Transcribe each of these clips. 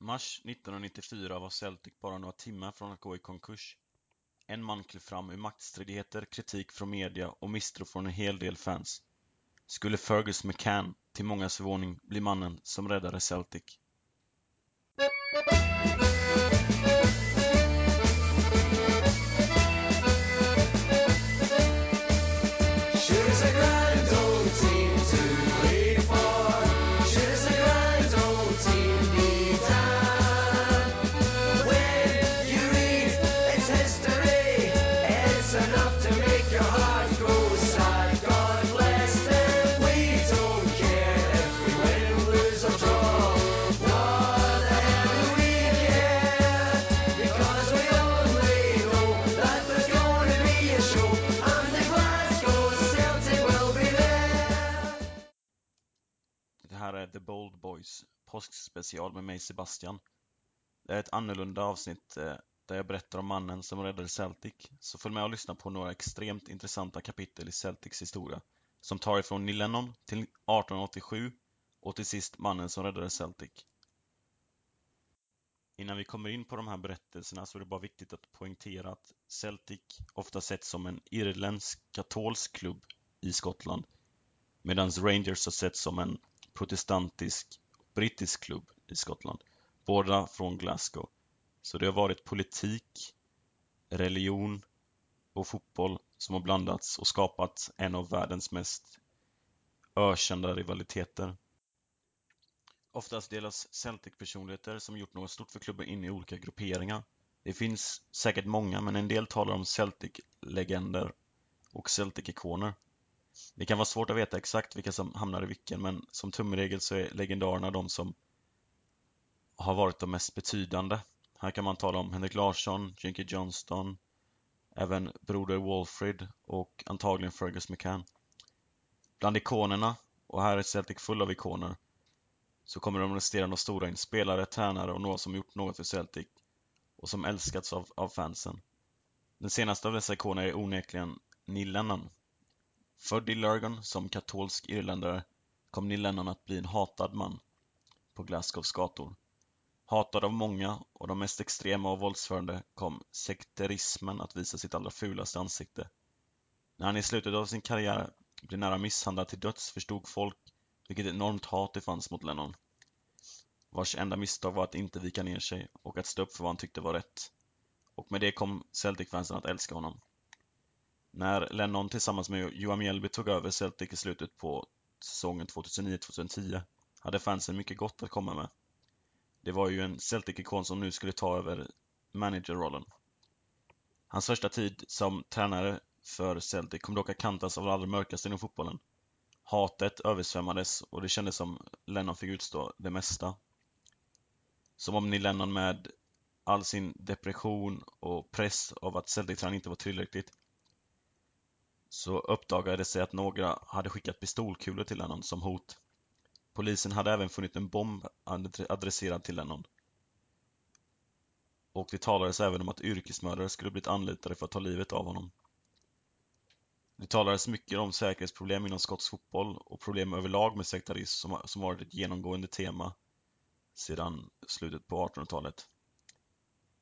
mars 1994 var Celtic bara några timmar från att gå i konkurs. En man klev fram ur maktstridigheter, kritik från media och misstro från en hel del fans. Skulle Fergus McCann, till mångas förvåning, bli mannen som räddade Celtic? Boys, påskspecial med mig Sebastian. Det är ett annorlunda avsnitt eh, där jag berättar om mannen som räddade Celtic. Så följ med och lyssna på några extremt intressanta kapitel i Celtics historia. Som tar ifrån Neil Lennon till 1887 och till sist mannen som räddade Celtic. Innan vi kommer in på de här berättelserna så är det bara viktigt att poängtera att Celtic ofta setts som en irländsk katolsk klubb i Skottland medan Rangers har setts som en protestantisk brittisk klubb i Skottland. Båda från Glasgow. Så det har varit politik, religion och fotboll som har blandats och skapat en av världens mest ökända rivaliteter. Oftast delas Celtic-personligheter som gjort något stort för klubben in i olika grupperingar. Det finns säkert många, men en del talar om Celtic-legender och Celtic-ikoner. Det kan vara svårt att veta exakt vilka som hamnar i vilken, men som tumregel så är legendarerna de som har varit de mest betydande. Här kan man tala om Henrik Larsson, Jinky Johnston, även Broder Walfrid och antagligen Fergus McCann. Bland ikonerna, och här är Celtic full av ikoner, så kommer de resterande stora in spelare, tränare och några som gjort något för Celtic och som älskats av, av fansen. Den senaste av dessa ikoner är onekligen Neil Lennon. Född i Lurgan som katolsk irländare kom Neil Lennon att bli en hatad man på Glasgows gator. Hatad av många och de mest extrema och våldsförande kom sekterismen att visa sitt allra fulaste ansikte. När han i slutet av sin karriär blev nära misshandlad till döds förstod folk vilket enormt hat det fanns mot Lennon. Vars enda misstag var att inte vika ner sig och att stå upp för vad han tyckte var rätt. Och med det kom Celtic-fansen att älska honom. När Lennon tillsammans med Johan Mjällby tog över Celtic i slutet på säsongen 2009-2010 hade fansen mycket gott att komma med. Det var ju en Celtic-ikon som nu skulle ta över managerrollen. Hans första tid som tränare för Celtic kom dock att kantas av det allra mörkaste inom fotbollen. Hatet översvämmades och det kändes som Lennon fick utstå det mesta. Som om ni Lennon med all sin depression och press av att Celtic-tränaren inte var tillräckligt så uppdagades det sig att några hade skickat pistolkulor till Lennon som hot. Polisen hade även funnit en bomb adresserad till Lennon. Och det talades även om att yrkesmördare skulle blivit anlitade för att ta livet av honom. Det talades mycket om säkerhetsproblem inom skotsk fotboll och problem överlag med sektarism som, som varit ett genomgående tema sedan slutet på 1800-talet.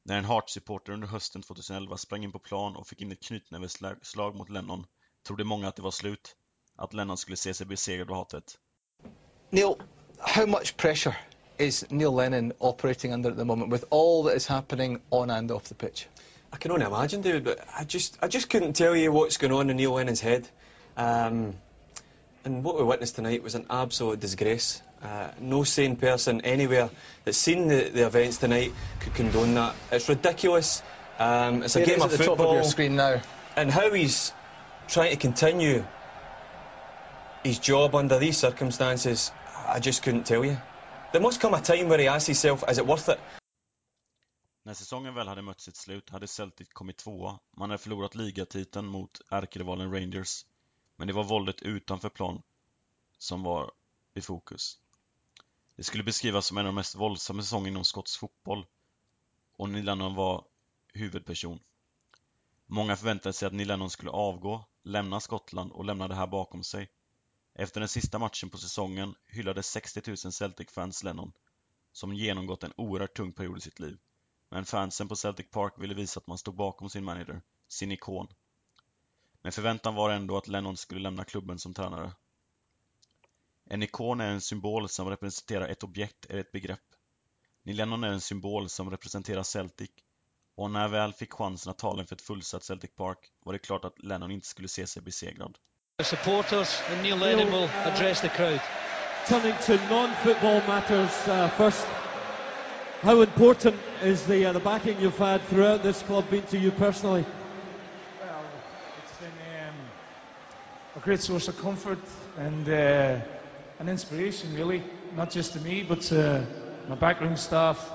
När en Hearts-supporter under hösten 2011 sprang in på plan och fick in ett knytnävsslag mot Lennon trodde många att det var slut, att Lennon skulle se sig besegrad av hatet. Neil, how much pressure is Neil Lennon operating under at the moment with all that is happening on and off the pitch? I can only imagine, David, but I just I just couldn't tell you what's going on in Neil Lennon's head. Um, and what we witnessed tonight was an absolute disgrace. Uh, no sane person anywhere that's seen the, the events tonight could condone that. It's ridiculous. Um, it's a Here it game is of at the top football. of your screen now. and how he's trying to continue his job under these circumstances, I just couldn't tell you. There must come a time where he asks himself, is it worth it? När säsongen väl hade mött sitt slut hade Celtic kommit tvåa. Man hade förlorat ligatiteln mot ärkerivalen Rangers. Men det var våldet utanför plan som var i fokus. Det skulle beskrivas som en av de mest våldsamma säsongerna inom skotsk fotboll. Och Neil Lennon var huvudperson. Många förväntade sig att Neil Lennon skulle avgå, lämna Skottland och lämna det här bakom sig. Efter den sista matchen på säsongen hyllade 60 000 Celtic-fans Lennon, som genomgått en oerhört tung period i sitt liv. Men fansen på Celtic Park ville visa att man stod bakom sin manager, sin ikon. Men förväntan var ändå att Lennon skulle lämna klubben som tränare. En ikon är en symbol som representerar ett objekt eller ett begrepp. Neil Lennon är en symbol som representerar Celtic och när han väl fick chansen att tala inför ett fullsatt Celtic Park var det klart att Lennon inte skulle se sig besegrad. The supporters and Neil Lennon will address the crowd. Turning to non-football matters uh, first. How important is the uh, the backing you've had throughout this club been to you personally? Well, it's been um, a great source of comfort and uh, an inspiration, really, not just to me, but to my backroom staff,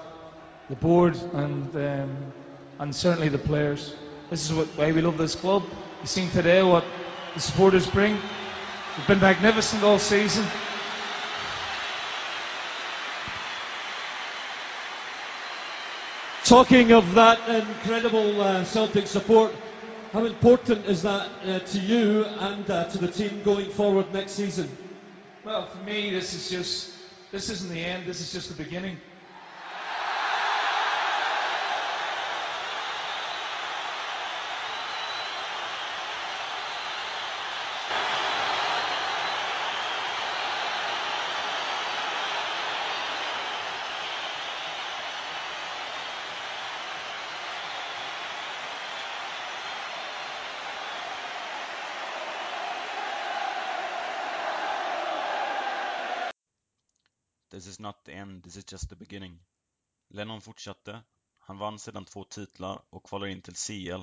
the board, and um, and certainly the players. This is what, why we love this club. You've seen today what the supporters bring. They've been magnificent all season. Talking of that incredible uh, Celtic support, how important is that uh, to you and uh, to the team going forward next season? Well, for me, this is just this isn't the end. This is just the beginning. Is not the end, this is just the beginning. Lennon fortsatte. Han vann sedan två titlar och kvalade in till CL.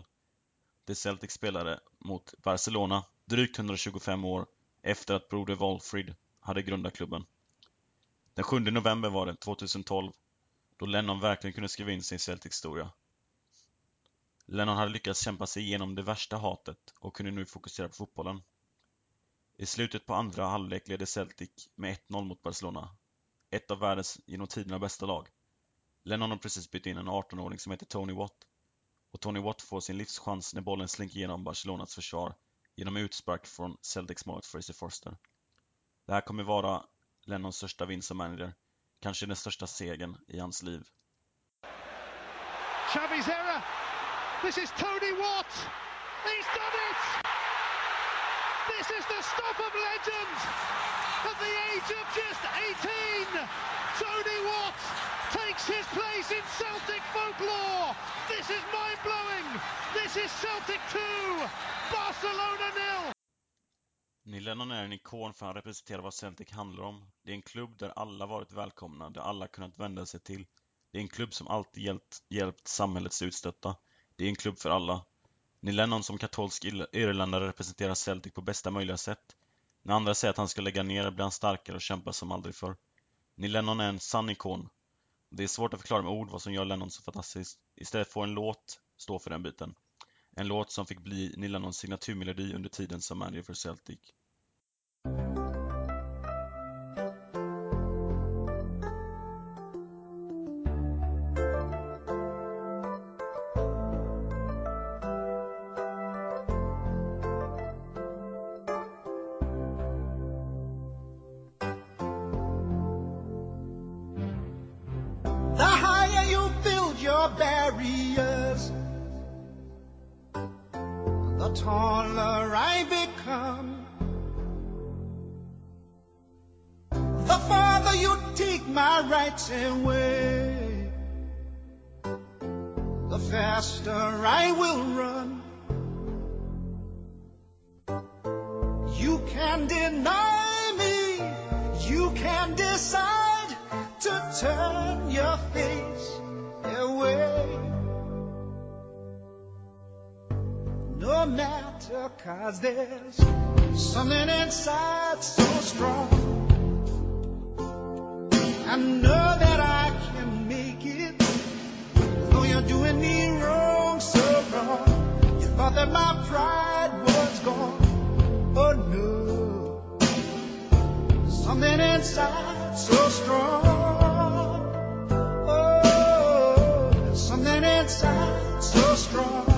där Celtic spelade mot Barcelona drygt 125 år efter att broder Walfrid hade grundat klubben. Den 7 november var det, 2012, då Lennon verkligen kunde skriva in sin Celtic-historia. Lennon hade lyckats kämpa sig igenom det värsta hatet och kunde nu fokusera på fotbollen. I slutet på andra halvlek ledde Celtic med 1-0 mot Barcelona ett av världens genom tiderna bästa lag. Lennon har precis bytt in en 18-åring som heter Tony Watt. Och Tony Watt får sin livschans när bollen slinker igenom Barcelonas försvar genom utspark från Celtics målet Fraser Forster. Det här kommer vara Lennons största vinst som manager, kanske den största segern i hans liv. Chavis error. This is Tony Watt. He's done it. This is the stop of legend. At the age of just 18, Tony Watt takes his place in Celtic folklore. This is mind-blowing. This is Celtic 2, Barcelona 0. Neil Lennon är en ikon för han representerar vad Celtic handlar om. Det är en klubb där alla varit välkomna, där alla kunnat vända sig till. Det är en klubb som alltid hjälpt, hjälpt samhällets utstötta. Det är en klubb för alla. Neil Lennon som katolsk irländare representerar Celtic på bästa möjliga sätt. När andra säger att han ska lägga ner blir han starkare och kämpar som aldrig förr. Neil Lennon är en sann ikon. Det är svårt att förklara med ord vad som gör Lennon så fantastisk. Istället får en låt stå för den biten. En låt som fick bli Neil Lennons signaturmelodi under tiden som manager för Celtic. Barriers, the taller I become. The farther you take my rights away, the faster I will run. Cause there's something inside so strong. I know that I can make it, though you're doing me wrong, so wrong. You thought that my pride was gone. Oh no, something inside so strong. Oh, something inside so strong.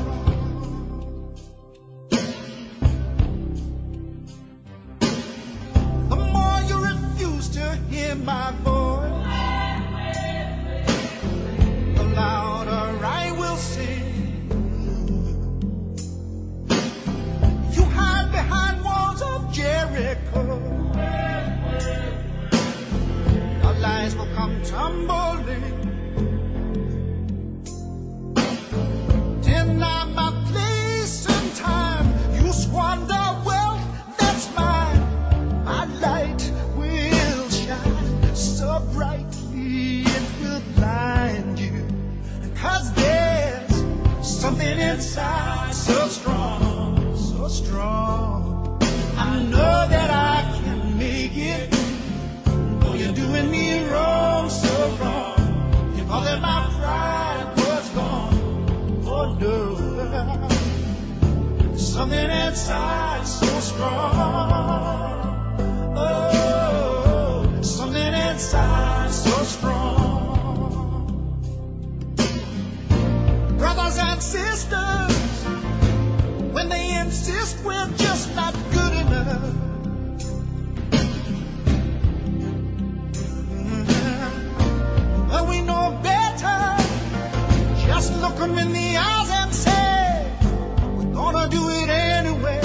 my voice. The louder I will sing. You hide behind walls of Jericho. Your lies will come tumbling. Look 'em in the eyes and say, We're gonna do it anyway.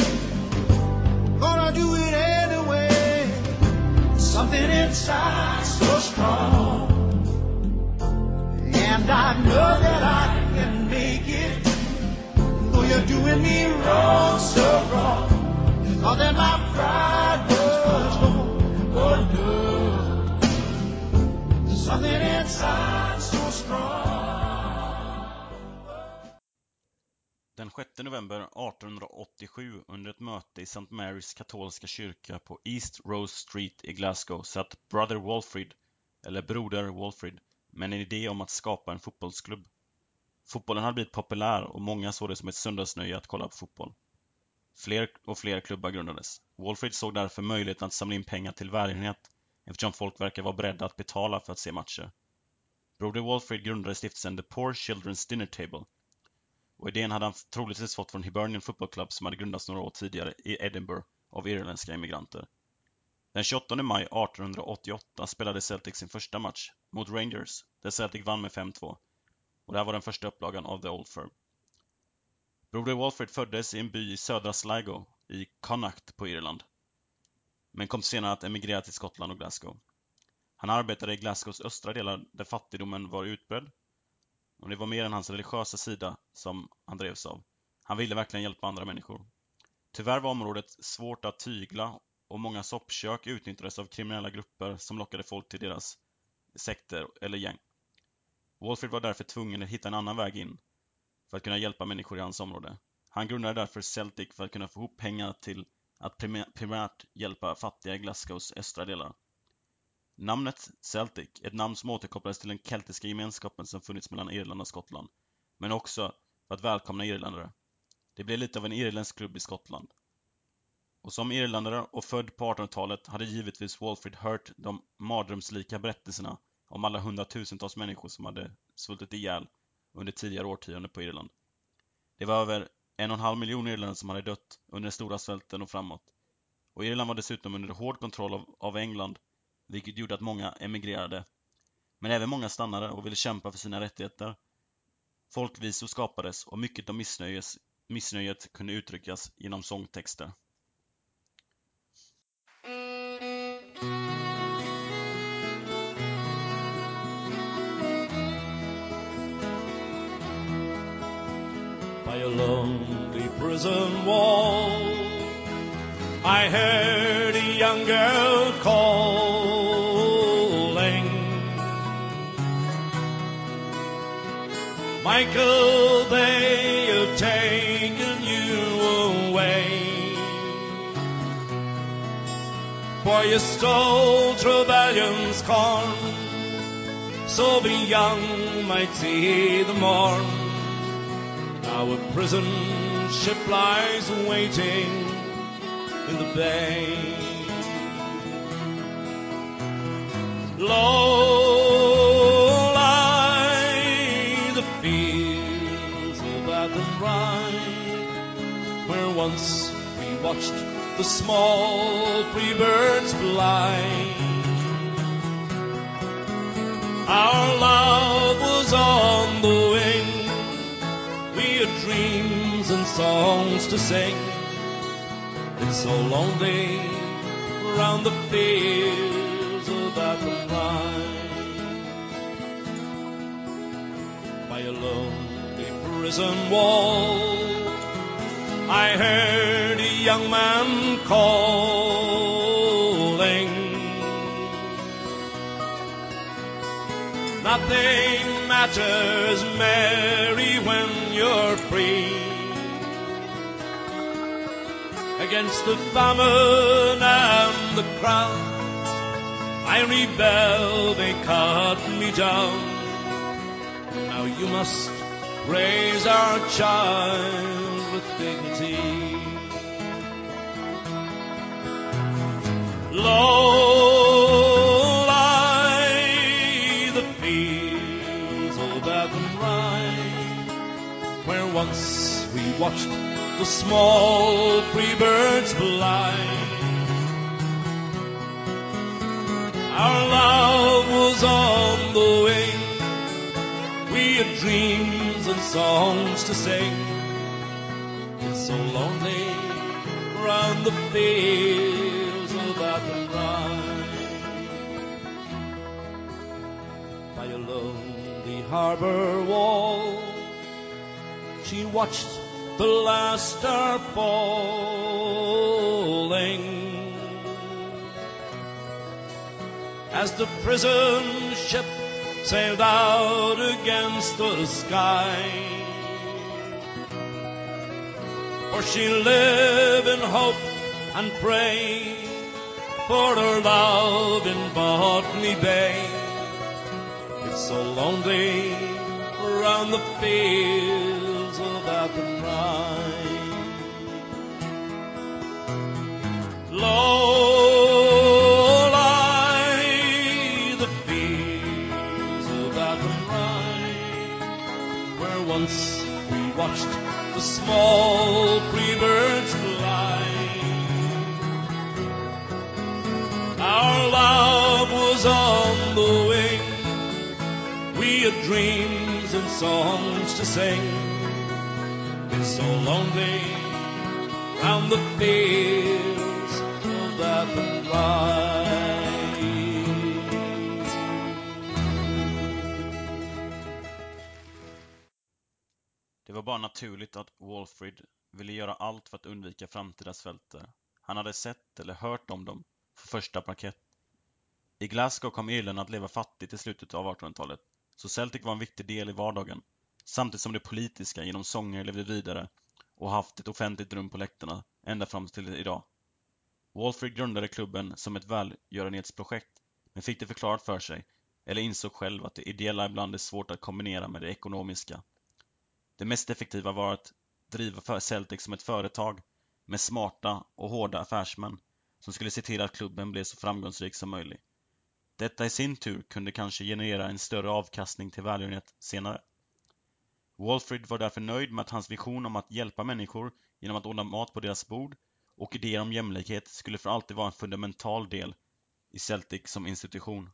We're gonna do it anyway. Something inside so strong. And I know that I can make it. Though you're doing me wrong, so wrong. Thought that my pride was gone. Oh no. Something inside 6 november 1887 under ett möte i St. Marys katolska kyrka på East Rose Street i Glasgow satt Brother Walfrid, eller Broder Walfrid, med en idé om att skapa en fotbollsklubb. Fotbollen hade blivit populär och många såg det som ett söndagsnöje att kolla på fotboll. Fler och fler klubbar grundades. Walfrid såg därför möjligheten att samla in pengar till välgörenhet eftersom folk verkar vara beredda att betala för att se matcher. Broder Walfrid grundade stiftelsen The Poor Children's Dinner Table och idén hade han troligtvis fått från Hibernian Football Club som hade grundats några år tidigare i Edinburgh av irländska immigranter. Den 28 maj 1888 spelade Celtic sin första match mot Rangers, där Celtic vann med 5-2. Och det här var den första upplagan av The Old Firm. Broder Walfrid föddes i en by i södra Sligo i Connacht på Irland. Men kom senare att emigrera till Skottland och Glasgow. Han arbetade i Glasgows östra delar där fattigdomen var utbredd och det var mer än hans religiösa sida som han drevs av. Han ville verkligen hjälpa andra människor. Tyvärr var området svårt att tygla och många soppkök utnyttjades av kriminella grupper som lockade folk till deras sekter eller gäng. Walfrid var därför tvungen att hitta en annan väg in för att kunna hjälpa människor i hans område. Han grundade därför Celtic för att kunna få ihop pengar till att primärt hjälpa fattiga i Glasgows östra delar. Namnet Celtic, ett namn som återkopplades till den keltiska gemenskapen som funnits mellan Irland och Skottland, men också för att välkomna irländare. Det blev lite av en irländsk klubb i Skottland. Och som irländare och född på 1800-talet hade givetvis Walfrid hört de mardrömslika berättelserna om alla hundratusentals människor som hade svultit ihjäl under tidigare årtionden på Irland. Det var över en och en halv miljon irländare som hade dött under den stora svälten och framåt. Och Irland var dessutom under hård kontroll av, av England vilket gjorde att många emigrerade. Men även många stannade och ville kämpa för sina rättigheter. Folkvisor skapades och mycket av missnöjes, missnöjet kunde uttryckas genom sångtexter. by a lonely prison wall. I heard a young girl call Michael, they have taken you away. For you stole Trevelyan's corn, so the young might see the morn. A prison ship lies waiting in the bay. Free birds fly. Our love was on the wing we had dreams and songs to sing. It's so lonely round the fields of Athenry. by a lonely prison wall. I heard a young man calling. Nothing matters, Mary, when you're free. Against the famine and the crowd, I rebel, they cut me down. Now you must raise our child with dignity. Low once we watched the small free birds fly. Our love was on the wing. We had dreams and songs to sing. It's so lonely round the fields of Athenry. By a lonely harbor wall, she watched the last star falling as the prison ship sailed out against the sky. For she lived in hope and pray for her love in Botany Bay. It's so lonely around the fields Low lie the fields of Athenry, where once we watched the small free birds fly. Our love was on the wing, we had dreams and songs to sing. So lonely round the fields of that Det var bara naturligt att Walfrid ville göra allt för att undvika framtida svälter. Han hade sett eller hört om dem för första parkett. I Glasgow kom Irland att leva fattigt i slutet av 1800-talet, så Celtic var en viktig del i vardagen, samtidigt som det politiska genom sånger levde vidare och haft ett offentligt rum på läktarna ända fram till idag. Walfrid grundade klubben som ett välgörenhetsprojekt, men fick det förklarat för sig, eller insåg själv att det ideella ibland är svårt att kombinera med det ekonomiska. Det mest effektiva var att driva Celtic som ett företag med smarta och hårda affärsmän som skulle se till att klubben blev så framgångsrik som möjligt. Detta i sin tur kunde kanske generera en större avkastning till välgörenhet senare. Walfrid var därför nöjd med att hans vision om att hjälpa människor genom att ordna mat på deras bord och idéer om jämlikhet skulle för alltid vara en fundamental del i Celtic som institution.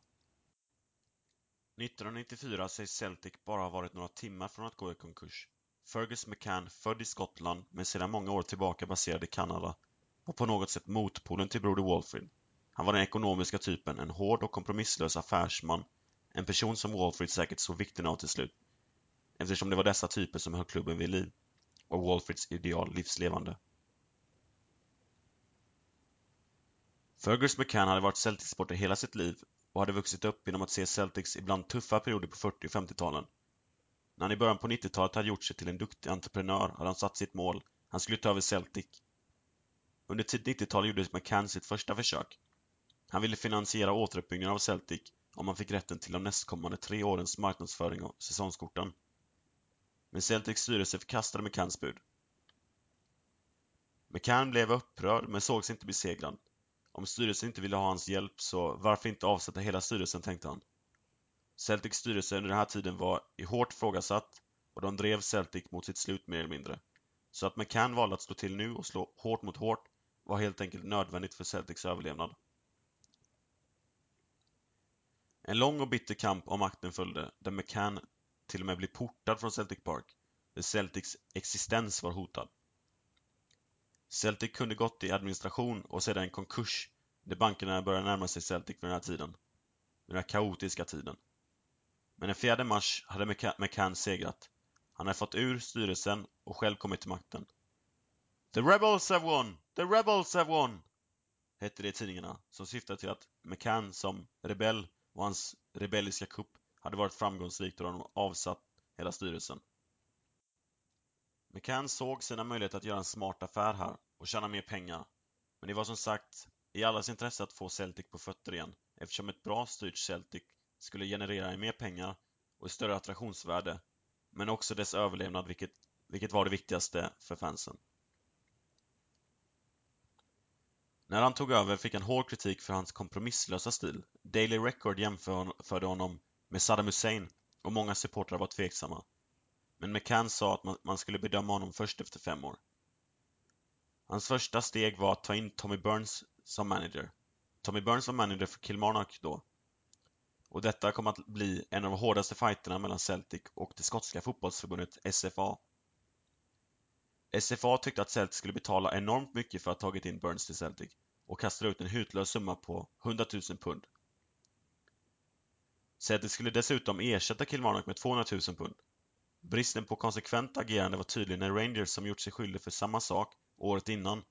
1994 sägs Celtic bara ha varit några timmar från att gå i konkurs. Fergus McCann, född i Skottland men sedan många år tillbaka baserad i Kanada, var på något sätt motpolen till broder Walfrid. Han var den ekonomiska typen, en hård och kompromisslös affärsman, en person som Walfrid säkert såg vikten av till slut, eftersom det var dessa typer som höll klubben vid liv och Walfrids ideal livslevande. Fergus McCann hade varit Celtic-supporter hela sitt liv och hade vuxit upp genom att se Celtics ibland tuffa perioder på 40 och 50-talen. När han i början på 90-talet hade gjort sig till en duktig entreprenör hade han satt sitt mål, han skulle ta över Celtic. Under tidigt 90-tal gjorde McCann sitt första försök. Han ville finansiera återuppbyggnaden av Celtic om han fick rätten till de nästkommande tre årens marknadsföring av säsongskorten. Men Celtics styrelse förkastade McCanns bud. McCann blev upprörd men sågs inte besegrad. Om styrelsen inte ville ha hans hjälp så varför inte avsätta hela styrelsen, tänkte han. Celtics styrelse under den här tiden var i hårt frågasatt och de drev Celtic mot sitt slut mer eller mindre. Så att McCann valde att slå till nu och slå hårt mot hårt var helt enkelt nödvändigt för Celtics överlevnad. En lång och bitter kamp om makten följde, där McCann till och med bli portad från Celtic Park, där Celtics existens var hotad. Celtic kunde gått i administration och sedan en konkurs, där bankerna började närma sig Celtic vid den här tiden. Den här kaotiska tiden. Men den 4 mars hade McCann segrat. Han hade fått ur styrelsen och själv kommit till makten. The rebels have won! The rebels have won! Hette det i tidningarna, som syftade till att McCann som rebell och hans rebelliska kupp hade varit framgångsrikt och de avsatt hela styrelsen. McCann såg sina möjligheter att göra en smart affär här och tjäna mer pengar. Men det var som sagt i allas intresse att få Celtic på fötter igen eftersom ett bra styrt Celtic skulle generera mer pengar och ett större attraktionsvärde men också dess överlevnad vilket, vilket var det viktigaste för fansen. När han tog över fick han hård kritik för hans kompromisslösa stil. Daily Record jämförde honom med Saddam Hussein och många supportrar var tveksamma. Men McCann sa att man, skulle bedöma honom först efter fem år. Hans första steg var att ta in Tommy Burns som manager. Tommy Burns var manager för Kilmarnock då. Och detta kom att bli en av de hårdaste fighterna mellan Celtic och det skotska fotbollsförbundet SFA. SFA tyckte att Celtic skulle betala enormt mycket för att ha tagit in Burns till Celtic och kastade ut en hutlös summa på 100 000 pund. Celtic skulle dessutom ersätta Kilmarnock med 200 000 pund. Bristen på konsekvent agerande var tydlig när Rangers som gjort sig skyldig för samma sak året innan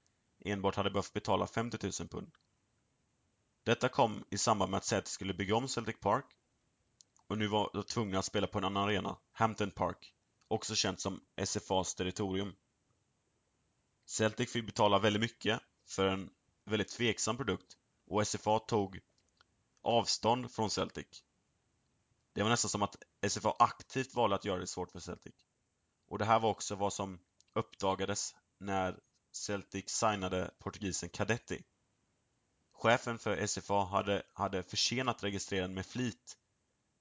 enbart hade behövt betala 50 000 pund. Detta kom i samband med att Celtic skulle bygga om Celtic Park och nu var de tvungna att spela på en annan arena, Hampton Park, också känt som SFAs territorium. Celtic fick betala väldigt mycket för en väldigt tveksam produkt och SFA tog avstånd från Celtic. Det var nästan som att SFA aktivt valde att göra det svårt för Celtic. Och det här var också vad som uppdagades när Celtic signade portugisen Cadetti. Chefen för SFA hade, hade försenat registreringen med flit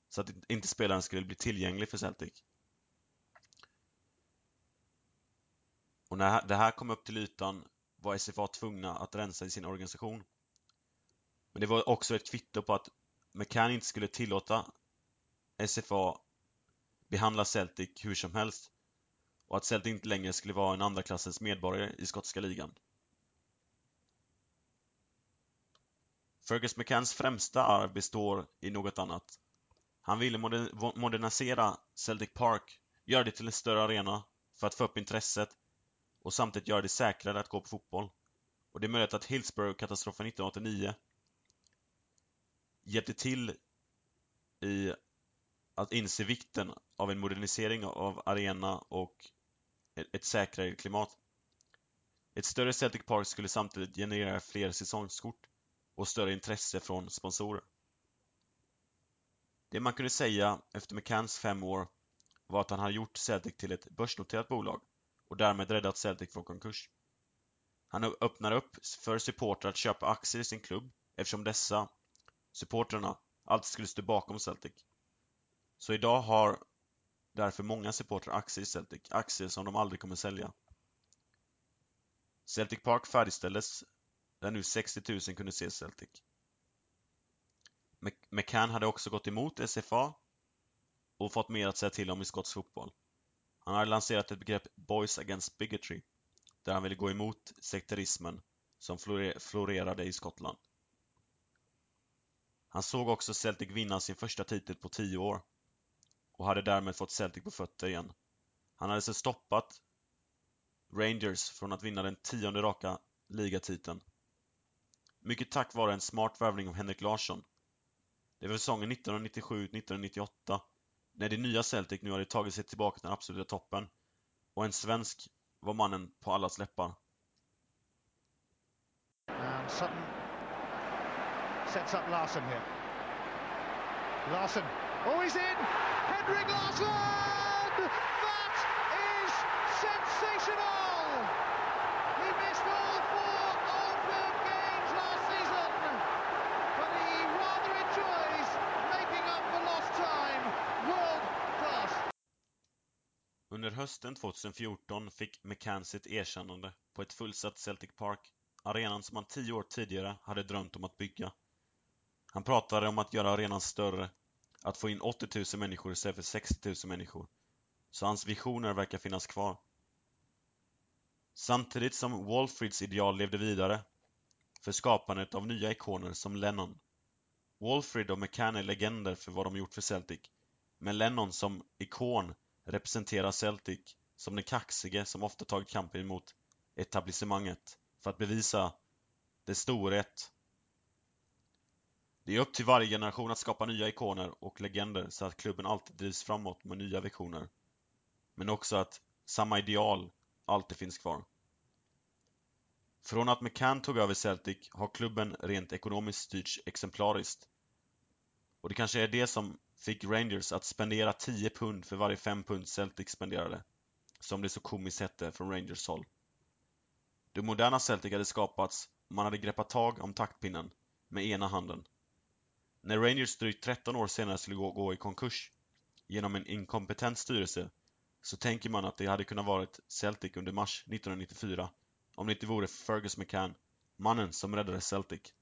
så att inte spelaren skulle bli tillgänglig för Celtic. Och när det här kom upp till ytan var SFA tvungna att rensa i sin organisation. Men det var också ett kvitto på att McCann inte skulle tillåta SFA behandla Celtic hur som helst och att Celtic inte längre skulle vara en andra klassens medborgare i skotska ligan. Fergus McCanns främsta arv består i något annat. Han ville modernisera Celtic Park, göra det till en större arena för att få upp intresset och samtidigt göra det säkrare att gå på fotboll. Och det är möjligt att Hillsborough-katastrofen 1989 hjälpte till i att inse vikten av en modernisering av arena och ett säkrare klimat. Ett större Celtic Park skulle samtidigt generera fler säsongskort och större intresse från sponsorer. Det man kunde säga efter McCanns fem år var att han hade gjort Celtic till ett börsnoterat bolag och därmed räddat Celtic från konkurs. Han öppnar upp för supportrar att köpa aktier i sin klubb eftersom dessa, supportrarna, alltid skulle stå bakom Celtic. Så idag har därför många supportrar aktier i Celtic, aktier som de aldrig kommer sälja. Celtic Park färdigställdes där nu 60 000 kunde se Celtic. McCann hade också gått emot SFA och fått mer att säga till om i skotsk fotboll. Han hade lanserat ett begrepp Boys Against Bigotry, där han ville gå emot sekterismen som florerade i Skottland. Han såg också Celtic vinna sin första titel på tio år och hade därmed fått Celtic på fötter igen. Han hade så stoppat Rangers från att vinna den tionde raka ligatiteln. Mycket tack vare en smart värvning av Henrik Larsson. Det var säsongen 1997-1998 när det nya Celtic nu hade tagit sig tillbaka till den absoluta toppen och en svensk var mannen på allas läppar. And Sutton sets up Larson here. Larson, oh he's in! Henrik Larsson! That is sensational! He missed all four open games last season, but he rather enjoys making up for lost time. World class! Under hösten 2014 fick McCann sitt erkännande på ett fullsatt Celtic Park, arenan som han tio år tidigare hade drömt om att bygga. Han pratade om att göra arenan större, att få in 80 000 människor istället för 60 000 människor. Så hans visioner verkar finnas kvar. Samtidigt som Walfrids ideal levde vidare för skapandet av nya ikoner som Lennon. Walfrid och McCann är legender för vad de gjort för Celtic, men Lennon som ikon representerar Celtic som den kaxige som ofta tagit kampen emot etablissemanget för att bevisa dess storhet. Det är upp till varje generation att skapa nya ikoner och legender så att klubben alltid drivs framåt med nya visioner. Men också att samma ideal alltid finns kvar. Från att McCann tog över Celtic har klubben rent ekonomiskt styrts exemplariskt. Och det kanske är det som fick Rangers att spendera 10 pund för varje 5 pund Celtic spenderade, som det så komiskt hette från Rangers håll. Det moderna Celtic hade skapats och man hade greppat tag om taktpinnen med ena handen. När Rangers drygt 13 år senare skulle gå, gå i konkurs genom en inkompetent styrelse så tänker man att det hade kunnat varit Celtic under mars 1994 om det inte vore Fergus McCann, mannen som räddade Celtic.